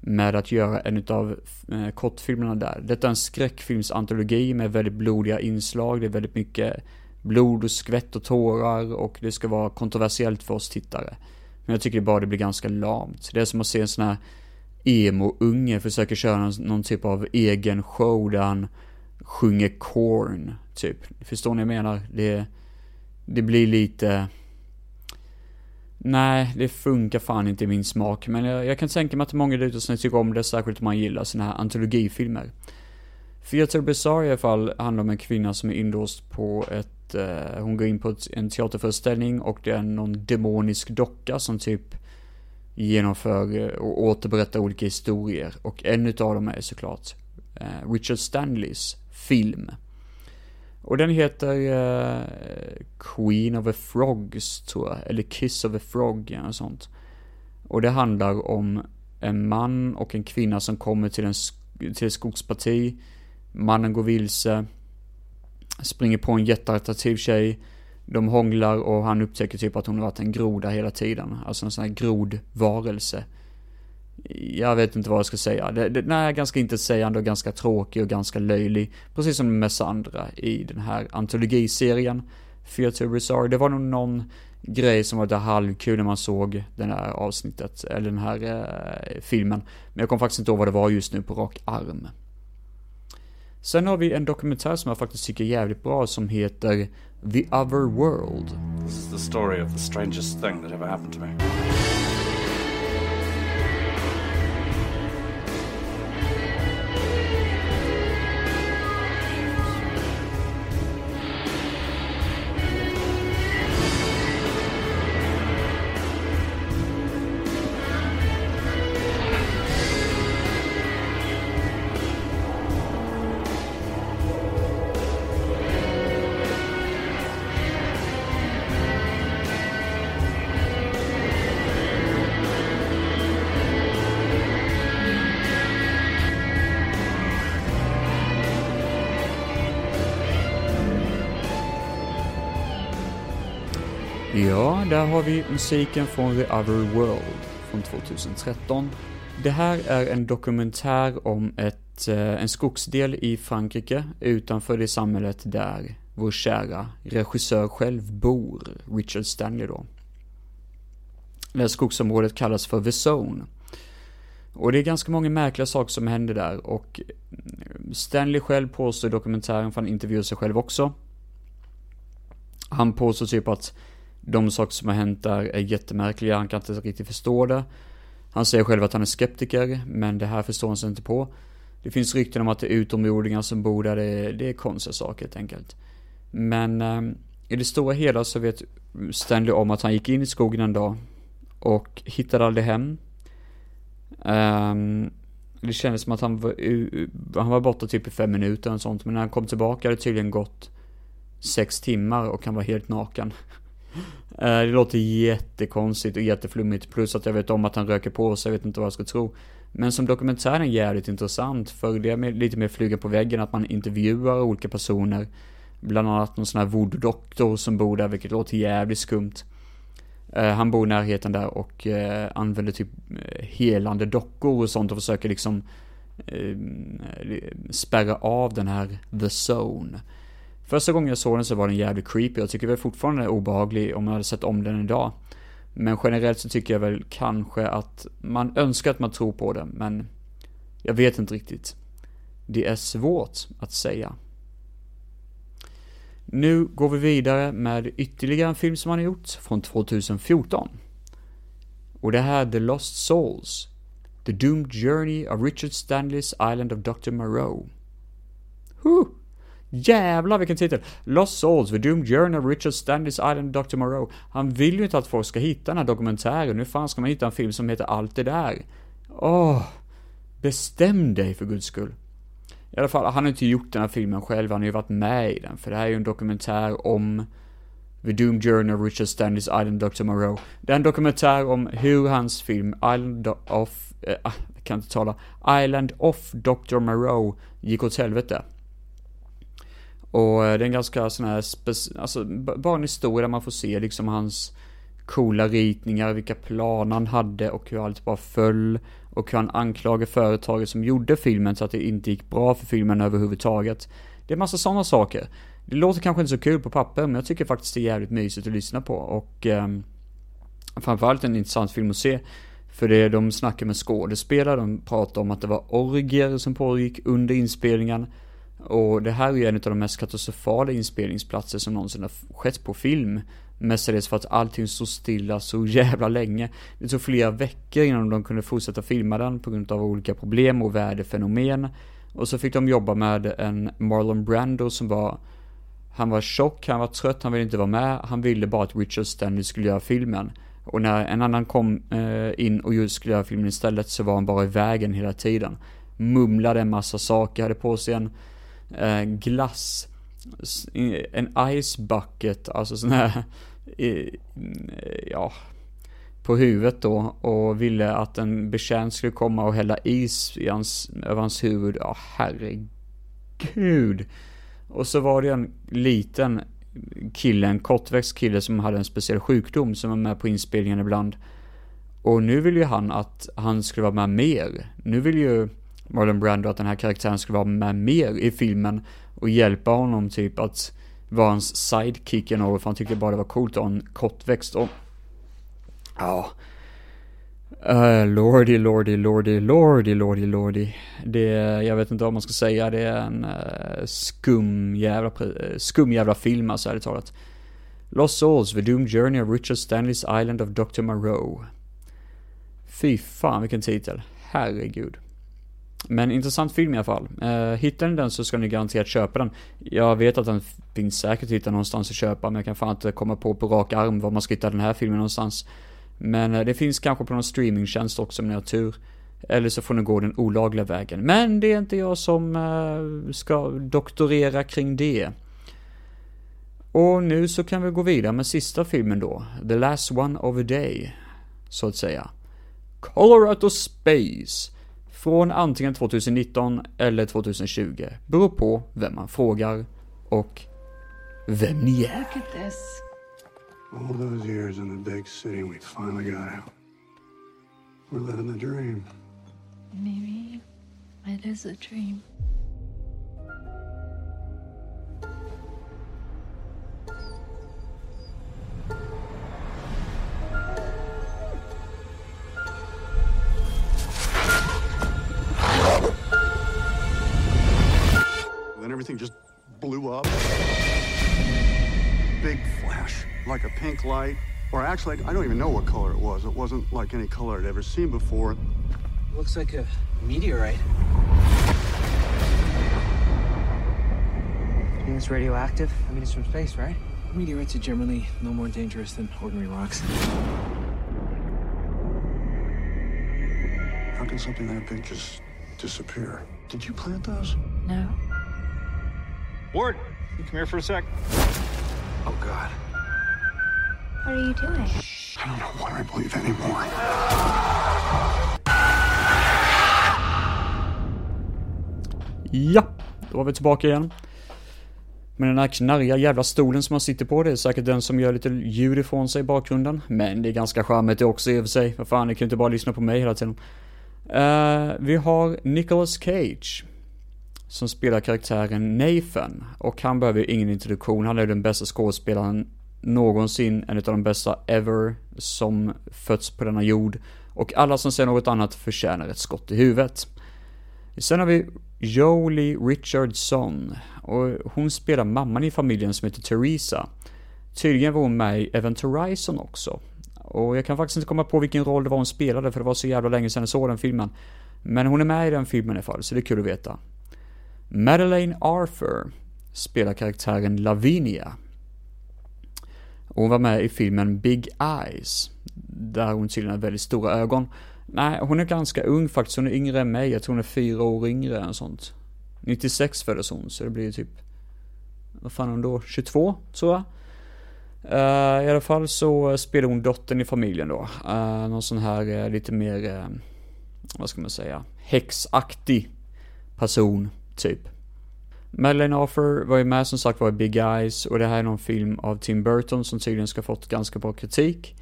med att göra en av eh, kortfilmerna där. Detta är en skräckfilmsantologi med väldigt blodiga inslag, det är väldigt mycket blod och skvätt och tårar och det ska vara kontroversiellt för oss tittare. Men jag tycker bara det blir ganska lamt. Det är som att se en sån här emo-unge försöker köra någon, typ av egen show där han sjunger corn, typ. Förstår ni vad jag menar? Det, det blir lite... Nej, det funkar fan inte i min smak, men jag, jag kan tänka mig att många där ute som tycker om det, särskilt om man gillar såna här antologifilmer. Theater Bizarre i alla fall handlar om en kvinna som är inlåst på ett, eh, hon går in på ett, en teaterföreställning och det är någon demonisk docka som typ genomför eh, och återberättar olika historier. Och en utav dem är såklart eh, Richard Stanleys film. Och den heter eh, Queen of the Frogs, tror jag. Eller Kiss of the Frog, eller sånt. Och det handlar om en man och en kvinna som kommer till, en, till ett skogsparti. Mannen går vilse. Springer på en jätteattraktiv tjej. De hånglar och han upptäcker typ att hon har varit en groda hela tiden. Alltså en sån här grodvarelse. Jag vet inte vad jag ska säga. Det, det, den är ganska intetsägande och ganska tråkig och ganska löjlig. Precis som med andra i den här antologiserien. Theater Bizarre. Det var nog någon grej som var lite halvkul när man såg den här avsnittet, eller den här eh, filmen. Men jag kommer faktiskt inte ihåg vad det var just nu på rak arm. Sen har vi en dokumentär som jag faktiskt tycker är jävligt bra som heter The Other World. This is the story of the strangest thing that ever happened to me. Ja, där har vi musiken från The Other World från 2013. Det här är en dokumentär om ett, eh, en skogsdel i Frankrike utanför det samhället där vår kära regissör själv bor, Richard Stanley då. Det här skogsområdet kallas för The Zone. Och det är ganska många märkliga saker som händer där och mm, Stanley själv påstår i dokumentären, för han intervjuar sig själv också. Han påstår typ att de saker som har hänt där är jättemärkliga, han kan inte riktigt förstå det. Han säger själv att han är skeptiker, men det här förstår han sig inte på. Det finns rykten om att det är utomjordingar som bor där, det är, det är konstiga saker helt enkelt. Men eh, i det stora hela så vet Stanley om att han gick in i skogen en dag och hittade aldrig hem. Um, det kändes som att han var, han var borta typ i fem minuter och sånt, men när han kom tillbaka hade det tydligen gått sex timmar och han var helt naken. Eh, det låter jättekonstigt och jätteflummigt, plus att jag vet om att han röker på så jag vet inte vad jag ska tro. Men som dokumentär är jävligt intressant, för det är lite mer flyga på väggen, att man intervjuar olika personer. Bland annat någon sån här voodoo-doktor som bor där, vilket låter jävligt skumt. Eh, han bor i närheten där och eh, använder typ helande dockor och sånt och försöker liksom spärra av den här the zone. Första gången jag såg den så var den jävligt creepy. Jag tycker väl fortfarande den är obehaglig om jag hade sett om den idag. Men generellt så tycker jag väl kanske att man önskar att man tror på det, men jag vet inte riktigt. Det är svårt att säga. Nu går vi vidare med ytterligare en film som han har gjort från 2014. Och det här är The Lost Souls. The Doomed Journey of Richard Stanley's Island of Dr. Moreau. Huh. Jävlar vilken titel! Lost Souls, The Doomed Journey of Richard Stanley's Island Dr. Moreau. Han vill ju inte att folk ska hitta den här dokumentären. Hur fan ska man hitta en film som heter Allt det där. Åh! Oh, bestäm dig för guds skull. I alla fall, han har inte gjort den här filmen själv, han har ju varit med i den. För det här är ju en dokumentär om The Doomed Journey of Richard Stanley's Island Dr. Moreau. Det är en dokumentär om hur hans film Island of... Äh, kan inte tala. Island of Dr. Moreau gick åt helvete. Och eh, det är en ganska sån här, alltså bara en historia där man får se liksom hans coola ritningar, vilka planer han hade och hur allt bara föll. Och hur han anklagar företaget som gjorde filmen så att det inte gick bra för filmen överhuvudtaget. Det är massa sådana saker. Det låter kanske inte så kul på papper, men jag tycker faktiskt det är jävligt mysigt att lyssna på. Och eh, framförallt en intressant film att se. För det de snackar med skådespelare, de pratar om att det var orgier som pågick under inspelningen. Och det här är ju en av de mest katastrofala inspelningsplatser som någonsin har skett på film. Mestadels för att allting stod stilla så jävla länge. Det tog flera veckor innan de kunde fortsätta filma den på grund av olika problem och väderfenomen. Och så fick de jobba med en Marlon Brando som var han var tjock, han var trött, han ville inte vara med, han ville bara att Richard Stanley skulle göra filmen. Och när en annan kom eh, in och just skulle göra filmen istället så var han bara i vägen hela tiden. Mumlade en massa saker, hade på sig en eh, glass, en ice bucket, alltså sån här, eh, ja, på huvudet då och ville att en betjänt skulle komma och hälla is i hans, över hans huvud. Ja, herregud. Och så var det en liten kille, en kortväxt kille som hade en speciell sjukdom som var med på inspelningen ibland. Och nu vill ju han att han skulle vara med mer. Nu vill ju Marlon Brando att den här karaktären skulle vara med mer i filmen och hjälpa honom typ att vara hans sidekick i något, för han tyckte bara det var coolt att ha en kortväxt och... Ja. Uh, lordy, lordy, lordy, lordy, lordy, lordy. Det, jag vet inte vad man ska säga, det är en uh, skum jävla, uh, skum jävla film alltså, ärligt talat. Lost Souls, The Doomed Journey of Richard Stanley's Island of Dr. Moreau. Fy fan vilken titel, herregud. Men intressant film i alla fall. Eh, hittar ni den så ska ni garanterat köpa den. Jag vet att den finns säkert att hitta någonstans att köpa, men jag kan fan inte komma på på rak arm var man ska hitta den här filmen någonstans. Men eh, det finns kanske på någon streamingtjänst också om ni har tur. Eller så får ni gå den olagliga vägen. Men det är inte jag som eh, ska doktorera kring det. Och nu så kan vi gå vidare med sista filmen då. The last one of a day. Så att säga. Colorado Space. Från antingen 2019 eller 2020. Beror på vem man frågar och vem ni är. Look at this. All those years in the big city, we finally got out. We're living the dream. Maybe it is a dream. Then everything just blew up. Big flash, like a pink light. Or actually, I don't even know what color it was. It wasn't like any color I'd ever seen before. Looks like a meteorite. You think it's radioactive? I mean, it's from space, right? Meteorites are generally no more dangerous than ordinary rocks. How can something that big just disappear? Did you plant those? No. Ward, you come here for a sec. Oh, God. What are you doing? I don't know what I believe anymore. Ja, då var vi tillbaka igen. Men den här knarriga jävla stolen som man sitter på, det är säkert den som gör lite ljud ifrån sig i bakgrunden. Men det är ganska charmigt det också i och för sig. Vad fan, ni kan ju inte bara lyssna på mig hela tiden. Uh, vi har Nicolas Cage. Som spelar karaktären Nathan. Och han behöver ju ingen introduktion, han är den bästa skådespelaren någonsin, en av de bästa ever som fötts på denna jord. Och alla som säger något annat förtjänar ett skott i huvudet. Sen har vi Jolie Richardson. Och hon spelar mamman i familjen som heter Teresa. Tydligen var hon med i Event Horizon också. Och jag kan faktiskt inte komma på vilken roll det var hon spelade för det var så jävla länge sedan jag såg den filmen. Men hon är med i den filmen i alla fall, så det är kul att veta. Madeleine Arthur spelar karaktären Lavinia. Hon var med i filmen Big Eyes, där hon tydligen har väldigt stora ögon. Nej, hon är ganska ung faktiskt, hon är yngre än mig, jag tror hon är fyra år yngre än sånt. 96 föddes hon, så det blir typ, vad fan är hon då, 22 tror jag. Uh, I alla fall så spelar hon dottern i familjen då. Uh, någon sån här uh, lite mer, vad ska man säga, häxaktig person, typ. Madeleine Arthur var ju med som sagt var i Big Eyes och det här är någon film av Tim Burton som tydligen ska fått ganska bra kritik.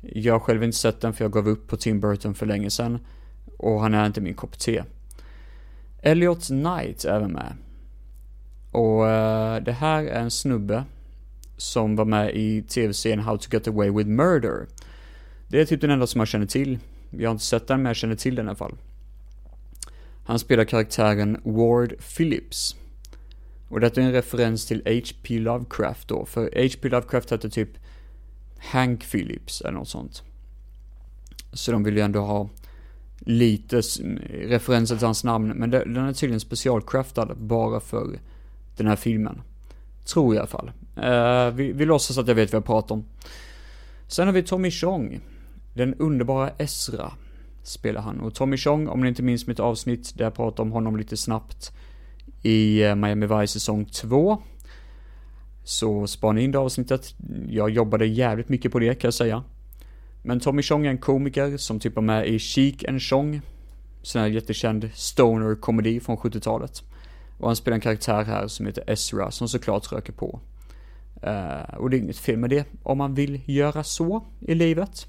Jag har själv inte sett den för jag gav upp på Tim Burton för länge sedan. Och han är inte min kopp te. Elliot Knight är även med. Och uh, det här är en snubbe som var med i tv-serien How to Get Away with Murder. Det är typ den enda som jag känner till. Jag har inte sett den men jag känner till den i alla fall. Han spelar karaktären Ward Phillips. Och detta är en referens till H.P. Lovecraft då, för H.P. Lovecraft hette typ Hank Phillips eller något sånt. Så de vill ju ändå ha lite referenser till hans namn, men den är tydligen specialcraftad bara för den här filmen. Tror jag i alla fall. Uh, vi, vi låtsas att jag vet vad jag pratar om. Sen har vi Tommy Chong. Den underbara Ezra spelar han. Och Tommy Chong, om ni inte minns mitt avsnitt där jag pratade om honom lite snabbt i eh, Miami Vice säsong 2. Så spana in det avsnittet. Jag jobbade jävligt mycket på det kan jag säga. Men Tommy Chong är en komiker som typ är med i Chic and Chong. Sån här jättekänd stoner-komedi från 70-talet. Och han spelar en karaktär här som heter Ezra som såklart röker på. Uh, och det är inget fel med det om man vill göra så i livet.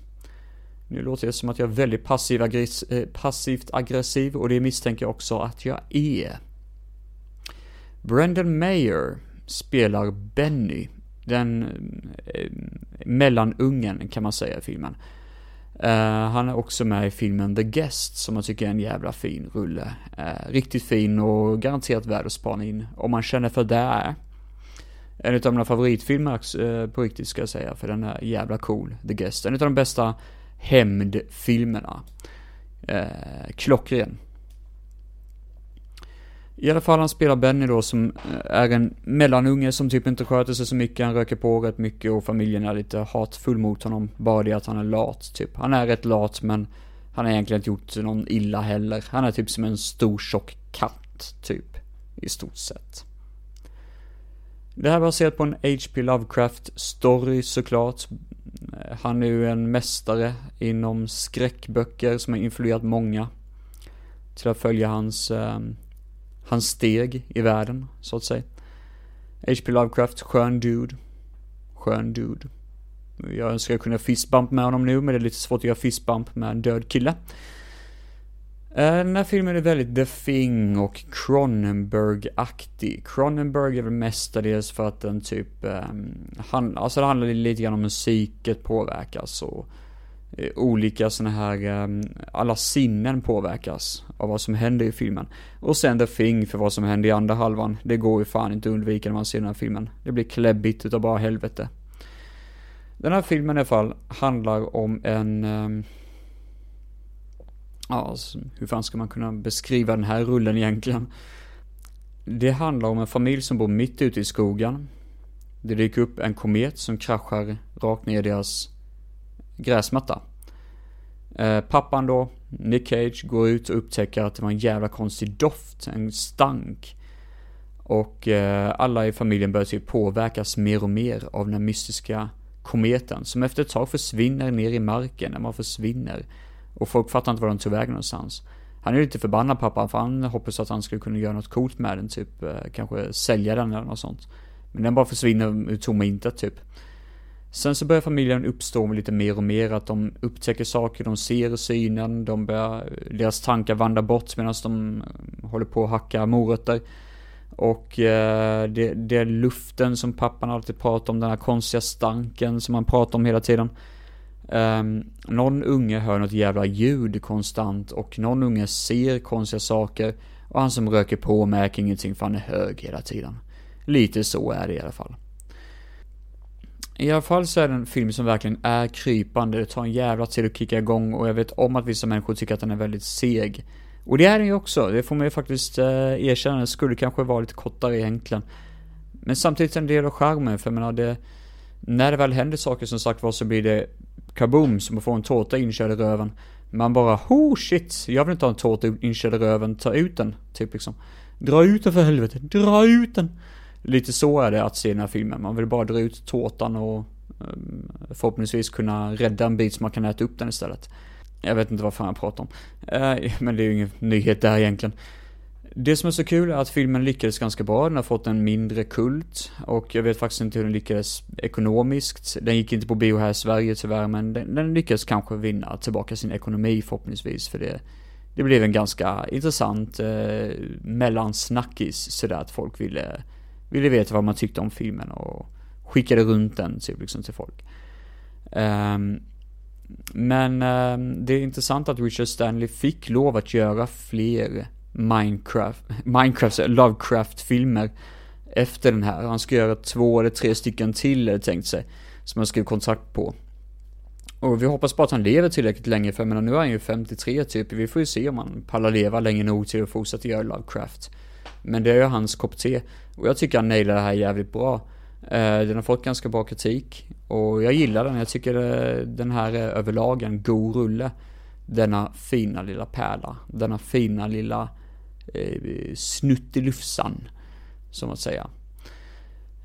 Nu låter det som att jag är väldigt passiv aggress eh, passivt aggressiv och det misstänker jag också att jag är. Brendan Mayer spelar Benny, den eh, mellanungen kan man säga i filmen. Uh, han är också med i filmen The Guest som jag tycker är en jävla fin rulle. Uh, riktigt fin och garanterat värd att spana in om man känner för det. En av mina favoritfilmer uh, på riktigt ska jag säga, för den är jävla cool, The Guest. En av de bästa hämndfilmerna. Eh, klockren. I alla fall han spelar Benny då som eh, är en mellanunge som typ inte sköter sig så mycket, han röker på rätt mycket och familjen är lite hatfull mot honom. Bara det att han är lat typ. Han är rätt lat men han har egentligen inte gjort någon illa heller. Han är typ som en stor tjock katt typ. I stort sett. Det här är baserat på en H.P. Lovecraft story såklart. Eh, han är ju en mästare inom skräckböcker som har influerat många till att följa hans, eh, hans steg i världen, så att säga. H.P. Lovecraft, skön dude. Skön dude. Jag önskar jag kunde fistbump med honom nu, men det är lite svårt att göra fistbump med en död kille. Eh, den här filmen är väldigt The Thing och Cronenberg-aktig. Cronenberg är väl mestadels för att den typ, ehm, han, alltså det handlar lite grann om musiket påverkas och eh, olika såna här, ehm, alla sinnen påverkas av vad som händer i filmen. Och sen The Thing för vad som händer i andra halvan. Det går ju fan inte att undvika när man ser den här filmen. Det blir kläbbigt utav bara helvete. Den här filmen i alla fall handlar om en ehm, ja, alltså, hur fan ska man kunna beskriva den här rullen egentligen? Det handlar om en familj som bor mitt ute i skogen. Det dyker upp en komet som kraschar rakt ner i deras gräsmatta. Eh, pappan då, Nick Cage, går ut och upptäcker att det var en jävla konstig doft, en stank. Och eh, alla i familjen börjar typ påverkas mer och mer av den här mystiska kometen som efter ett tag försvinner ner i marken när man försvinner. Och folk fattar inte var de tog vägen någonstans. Han är lite förbannad pappan för han hoppas att han skulle kunna göra något coolt med den, typ eh, kanske sälja den eller något sånt. Men den bara försvinner ur tomma intet typ. Sen så börjar familjen uppstå med lite mer och mer att de upptäcker saker, de ser synen, de börjar, eh, deras tankar vandrar bort medan de eh, håller på att hacka morötter. Och eh, det, det är luften som pappan alltid pratar om, den här konstiga stanken som han pratar om hela tiden. Um, någon unge hör något jävla ljud konstant och någon unge ser konstiga saker och han som röker på märker ingenting för han är hög hela tiden. Lite så är det i alla fall. I alla fall så är det en film som verkligen är krypande, det tar en jävla tid att kicka igång och jag vet om att vissa människor tycker att den är väldigt seg. Och det är den ju också, det får man ju faktiskt eh, erkänna, den skulle kanske vara lite kortare egentligen. Men samtidigt en del av charmen, för jag menar det, när det väl händer saker som sagt var så blir det kaboom som att få en tårta inkörd i röven. Man bara, oh shit, jag vill inte ha en tårta inkörd i röven, ta ut den, typ liksom. Dra ut den för helvete, dra ut den! Lite så är det att se den här filmen, man vill bara dra ut tårtan och um, förhoppningsvis kunna rädda en bit så man kan äta upp den istället. Jag vet inte vad fan jag pratar om. Uh, men det är ju ingen nyhet där egentligen. Det som är så kul är att filmen lyckades ganska bra, den har fått en mindre kult och jag vet faktiskt inte hur den lyckades ekonomiskt. Den gick inte på bio här i Sverige tyvärr, men den, den lyckades kanske vinna tillbaka sin ekonomi förhoppningsvis för det. Det blev en ganska intressant eh, mellansnackis sådär att folk ville, ville veta vad man tyckte om filmen och skickade runt den typ liksom till folk. Um, men um, det är intressant att Richard Stanley fick lov att göra fler Minecraft, Minecrafts eh, Lovecraft-filmer efter den här. Han ska göra två eller tre stycken till, eller tänkt sig, som han skrev kontrakt på. Och vi hoppas bara att han lever tillräckligt länge, för jag menar nu är han ju 53 typ. Vi får ju se om han pallar leva länge nog till att fortsätta göra Lovecraft. Men det är ju hans kopp te. Och jag tycker han nailar det här jävligt bra. Eh, den har fått ganska bra kritik. Och jag gillar den. Jag tycker eh, den här är överlag en god rulle. Denna fina lilla pärla. Denna fina lilla eh, snuttelufsan. Som att säga.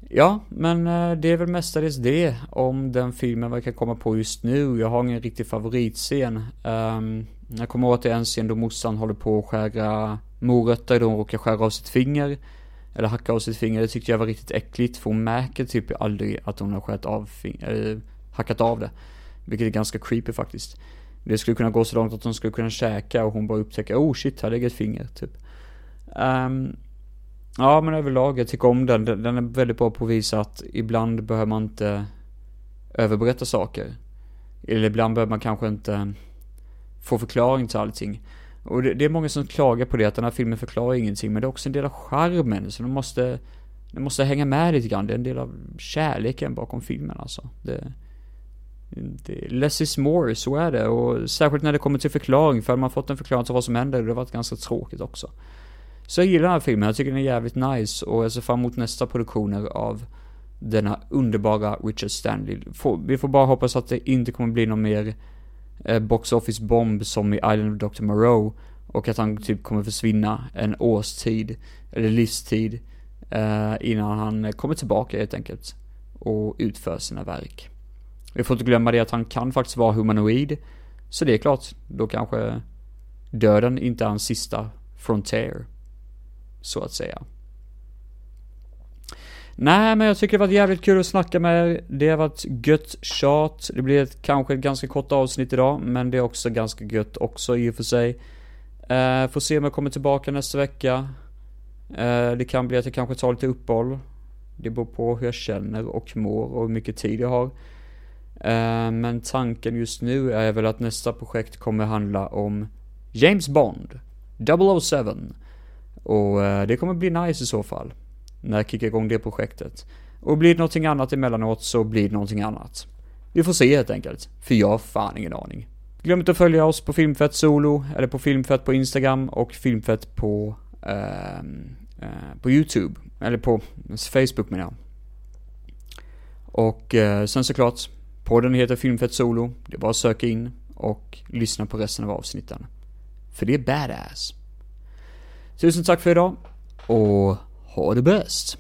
Ja, men eh, det är väl mestadels det om den filmen verkar komma på just nu. Jag har ingen riktig favoritscen. Um, jag kommer ihåg att det är en scen då morsan håller på att skära morötter då hon råkar skära av sitt finger. Eller hacka av sitt finger. Det tyckte jag var riktigt äckligt för hon märker typ aldrig att hon har skärt av eller hackat av det. Vilket är ganska creepy faktiskt. Det skulle kunna gå så långt att hon skulle kunna käka och hon bara upptäcker oh shit, här ligger ett finger typ. Um, Ja, men överlag, jag tycker om den. Den är väldigt bra på att visa att ibland behöver man inte överberätta saker. Eller ibland behöver man kanske inte få förklaring till allting. Och det, det, är många som klagar på det, att den här filmen förklarar ingenting, men det är också en del av charmen, så den måste, den måste hänga med lite grann. Det är en del av kärleken bakom filmen alltså. Det, det, less is more, så är det. Och särskilt när det kommer till förklaring, för hade man fått en förklaring till vad som händer, det hade varit ganska tråkigt också. Så jag gillar den här filmen, jag tycker den är jävligt nice och jag ser fram emot nästa produktioner av denna underbara Richard Stanley. vi får bara hoppas att det inte kommer bli någon mer eh, box office bomb som i Island of Dr. Moreau och att han typ kommer försvinna en årstid, eller livstid, eh, innan han kommer tillbaka helt enkelt och utför sina verk. Vi får inte glömma det att han kan faktiskt vara humanoid, så det är klart, då kanske döden inte är hans sista frontier så att säga. Nej, men jag tycker det var jävligt kul att snacka med er. Det har varit gött tjat. Det blir ett, kanske ett ganska kort avsnitt idag, men det är också ganska gött också i och för sig. Eh, får se om jag kommer tillbaka nästa vecka. Eh, det kan bli att jag kanske tar lite uppehåll. Det beror på hur jag känner och mår och hur mycket tid jag har. Eh, men tanken just nu är väl att nästa projekt kommer handla om James Bond. 007. Och eh, det kommer bli nice i så fall. När jag kickar igång det projektet. Och blir det någonting annat emellanåt så blir det någonting annat. Vi får se helt enkelt. För jag har fan ingen aning. Glöm inte att följa oss på Filmfett Solo, eller på Filmfett på Instagram och Filmfett på, eh, eh, på YouTube. Eller på Facebook menar jag. Och eh, sen såklart, podden heter Filmfett Solo. Det är bara att söka in och lyssna på resten av avsnitten. För det är badass. Tusen tack för idag och ha det bäst!